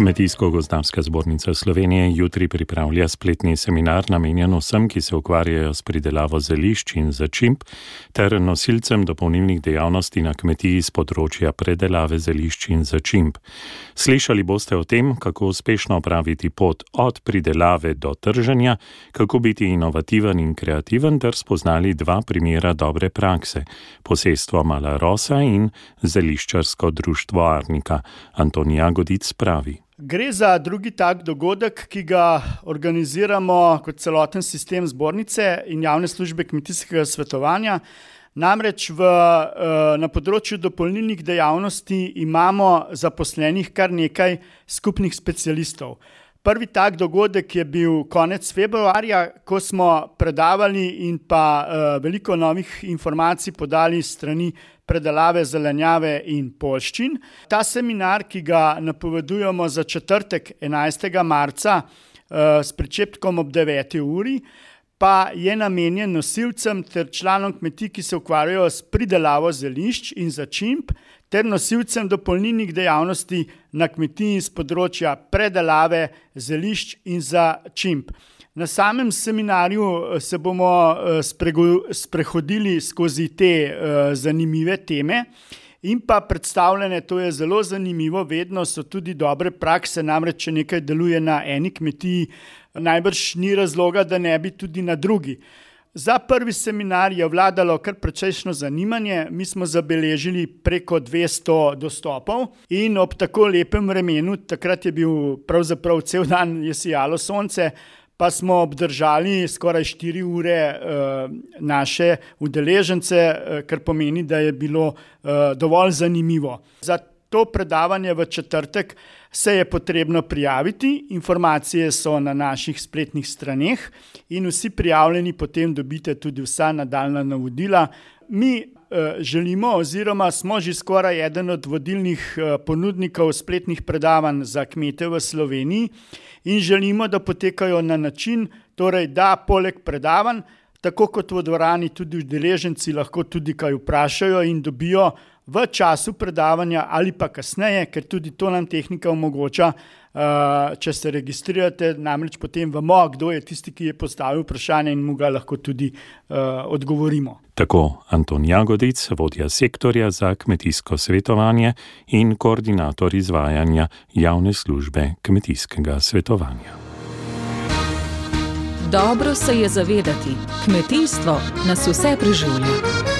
Kmetijsko-gozdarska zbornica Slovenije jutri pripravlja spletni seminar namenjen vsem, ki se ukvarjajo s pridelavo zelišč in začimb, ter nosilcem dopolnilnih dejavnosti na kmetiji z področja predelave zelišč in začimb. Slišali boste o tem, kako uspešno opraviti pot od pridelave do trženja, kako biti inovativen in kreativen, ter spoznali dva primera dobre prakse: posestvo Mala Rosa in zeliščarsko društvo Arnika. Antonija Godic pravi. Gre za drugi tak dogodek, ki ga organiziramo kot celoten sistem zbornice in javne službe kmetijskega svetovanja. Namreč v, na področju dopolnilnih dejavnosti imamo zaposlenih kar nekaj skupnih specialistov. Prvi tak dogodek je bil konec februarja, ko smo predavali in pa veliko novih informacij podali strani predelave zelenjave in poljščin. Ta seminar, ki ga napovedujemo za četrtek, enajstega marca, s pričetkom ob deveti uri, pa je namenjen nosilcem ter članom kmetij, ki se ukvarjajo s pridelavo zelišč in začimb, ter nosilcem dopolnilnih dejavnosti na kmetiji s področja predelave zelišč in začimb. Na samem seminarju se bomo sprehodili skozi te, zanimive teme in pa predstavljene, to je zelo zanimivo, vedno so tudi dobre prakse, namreč če nekaj deluje na eni kmetiji, najbrž ni razloga, da ne bi tudi na drugi. Za prvi seminar je vladalo kar precejšnje zanimanje, mi smo zabeležili preko dvesto dostopov in ob tako lepem vremenu, takrat je bil pravzaprav cel dan je sijalo sonce, pa smo obdržali skoraj štiri ure, naše udeležence, kar pomeni, da je bilo, dovolj zanimivo. Za to predavanje v četrtek se je potrebno prijaviti, informacije so na naših spletnih straneh in vsi prijavljeni potem dobite tudi vsa nadaljnja navodila. Mi, želimo oziroma smo že skoraj eden od vodilnih, ponudnikov spletnih predavanj za kmete v Sloveniji in želimo, da potekajo na način, torej da poleg predavanj, tako kot v dvorani, tudi udeleženci lahko tudi kaj vprašajo in dobijo v času predavanja ali pa kasneje, ker tudi to nam tehnika omogoča, če se registrirate, namreč potem vemo, kdo je tisti, ki je postavil vprašanje, in mu ga lahko tudi, odgovorimo. Tako Anton Jagodic, vodja sektorja za kmetijsko svetovanje in koordinator izvajanja javne službe kmetijskega svetovanja. Dobro se je zavedati: kmetijstvo nas vse preživlja.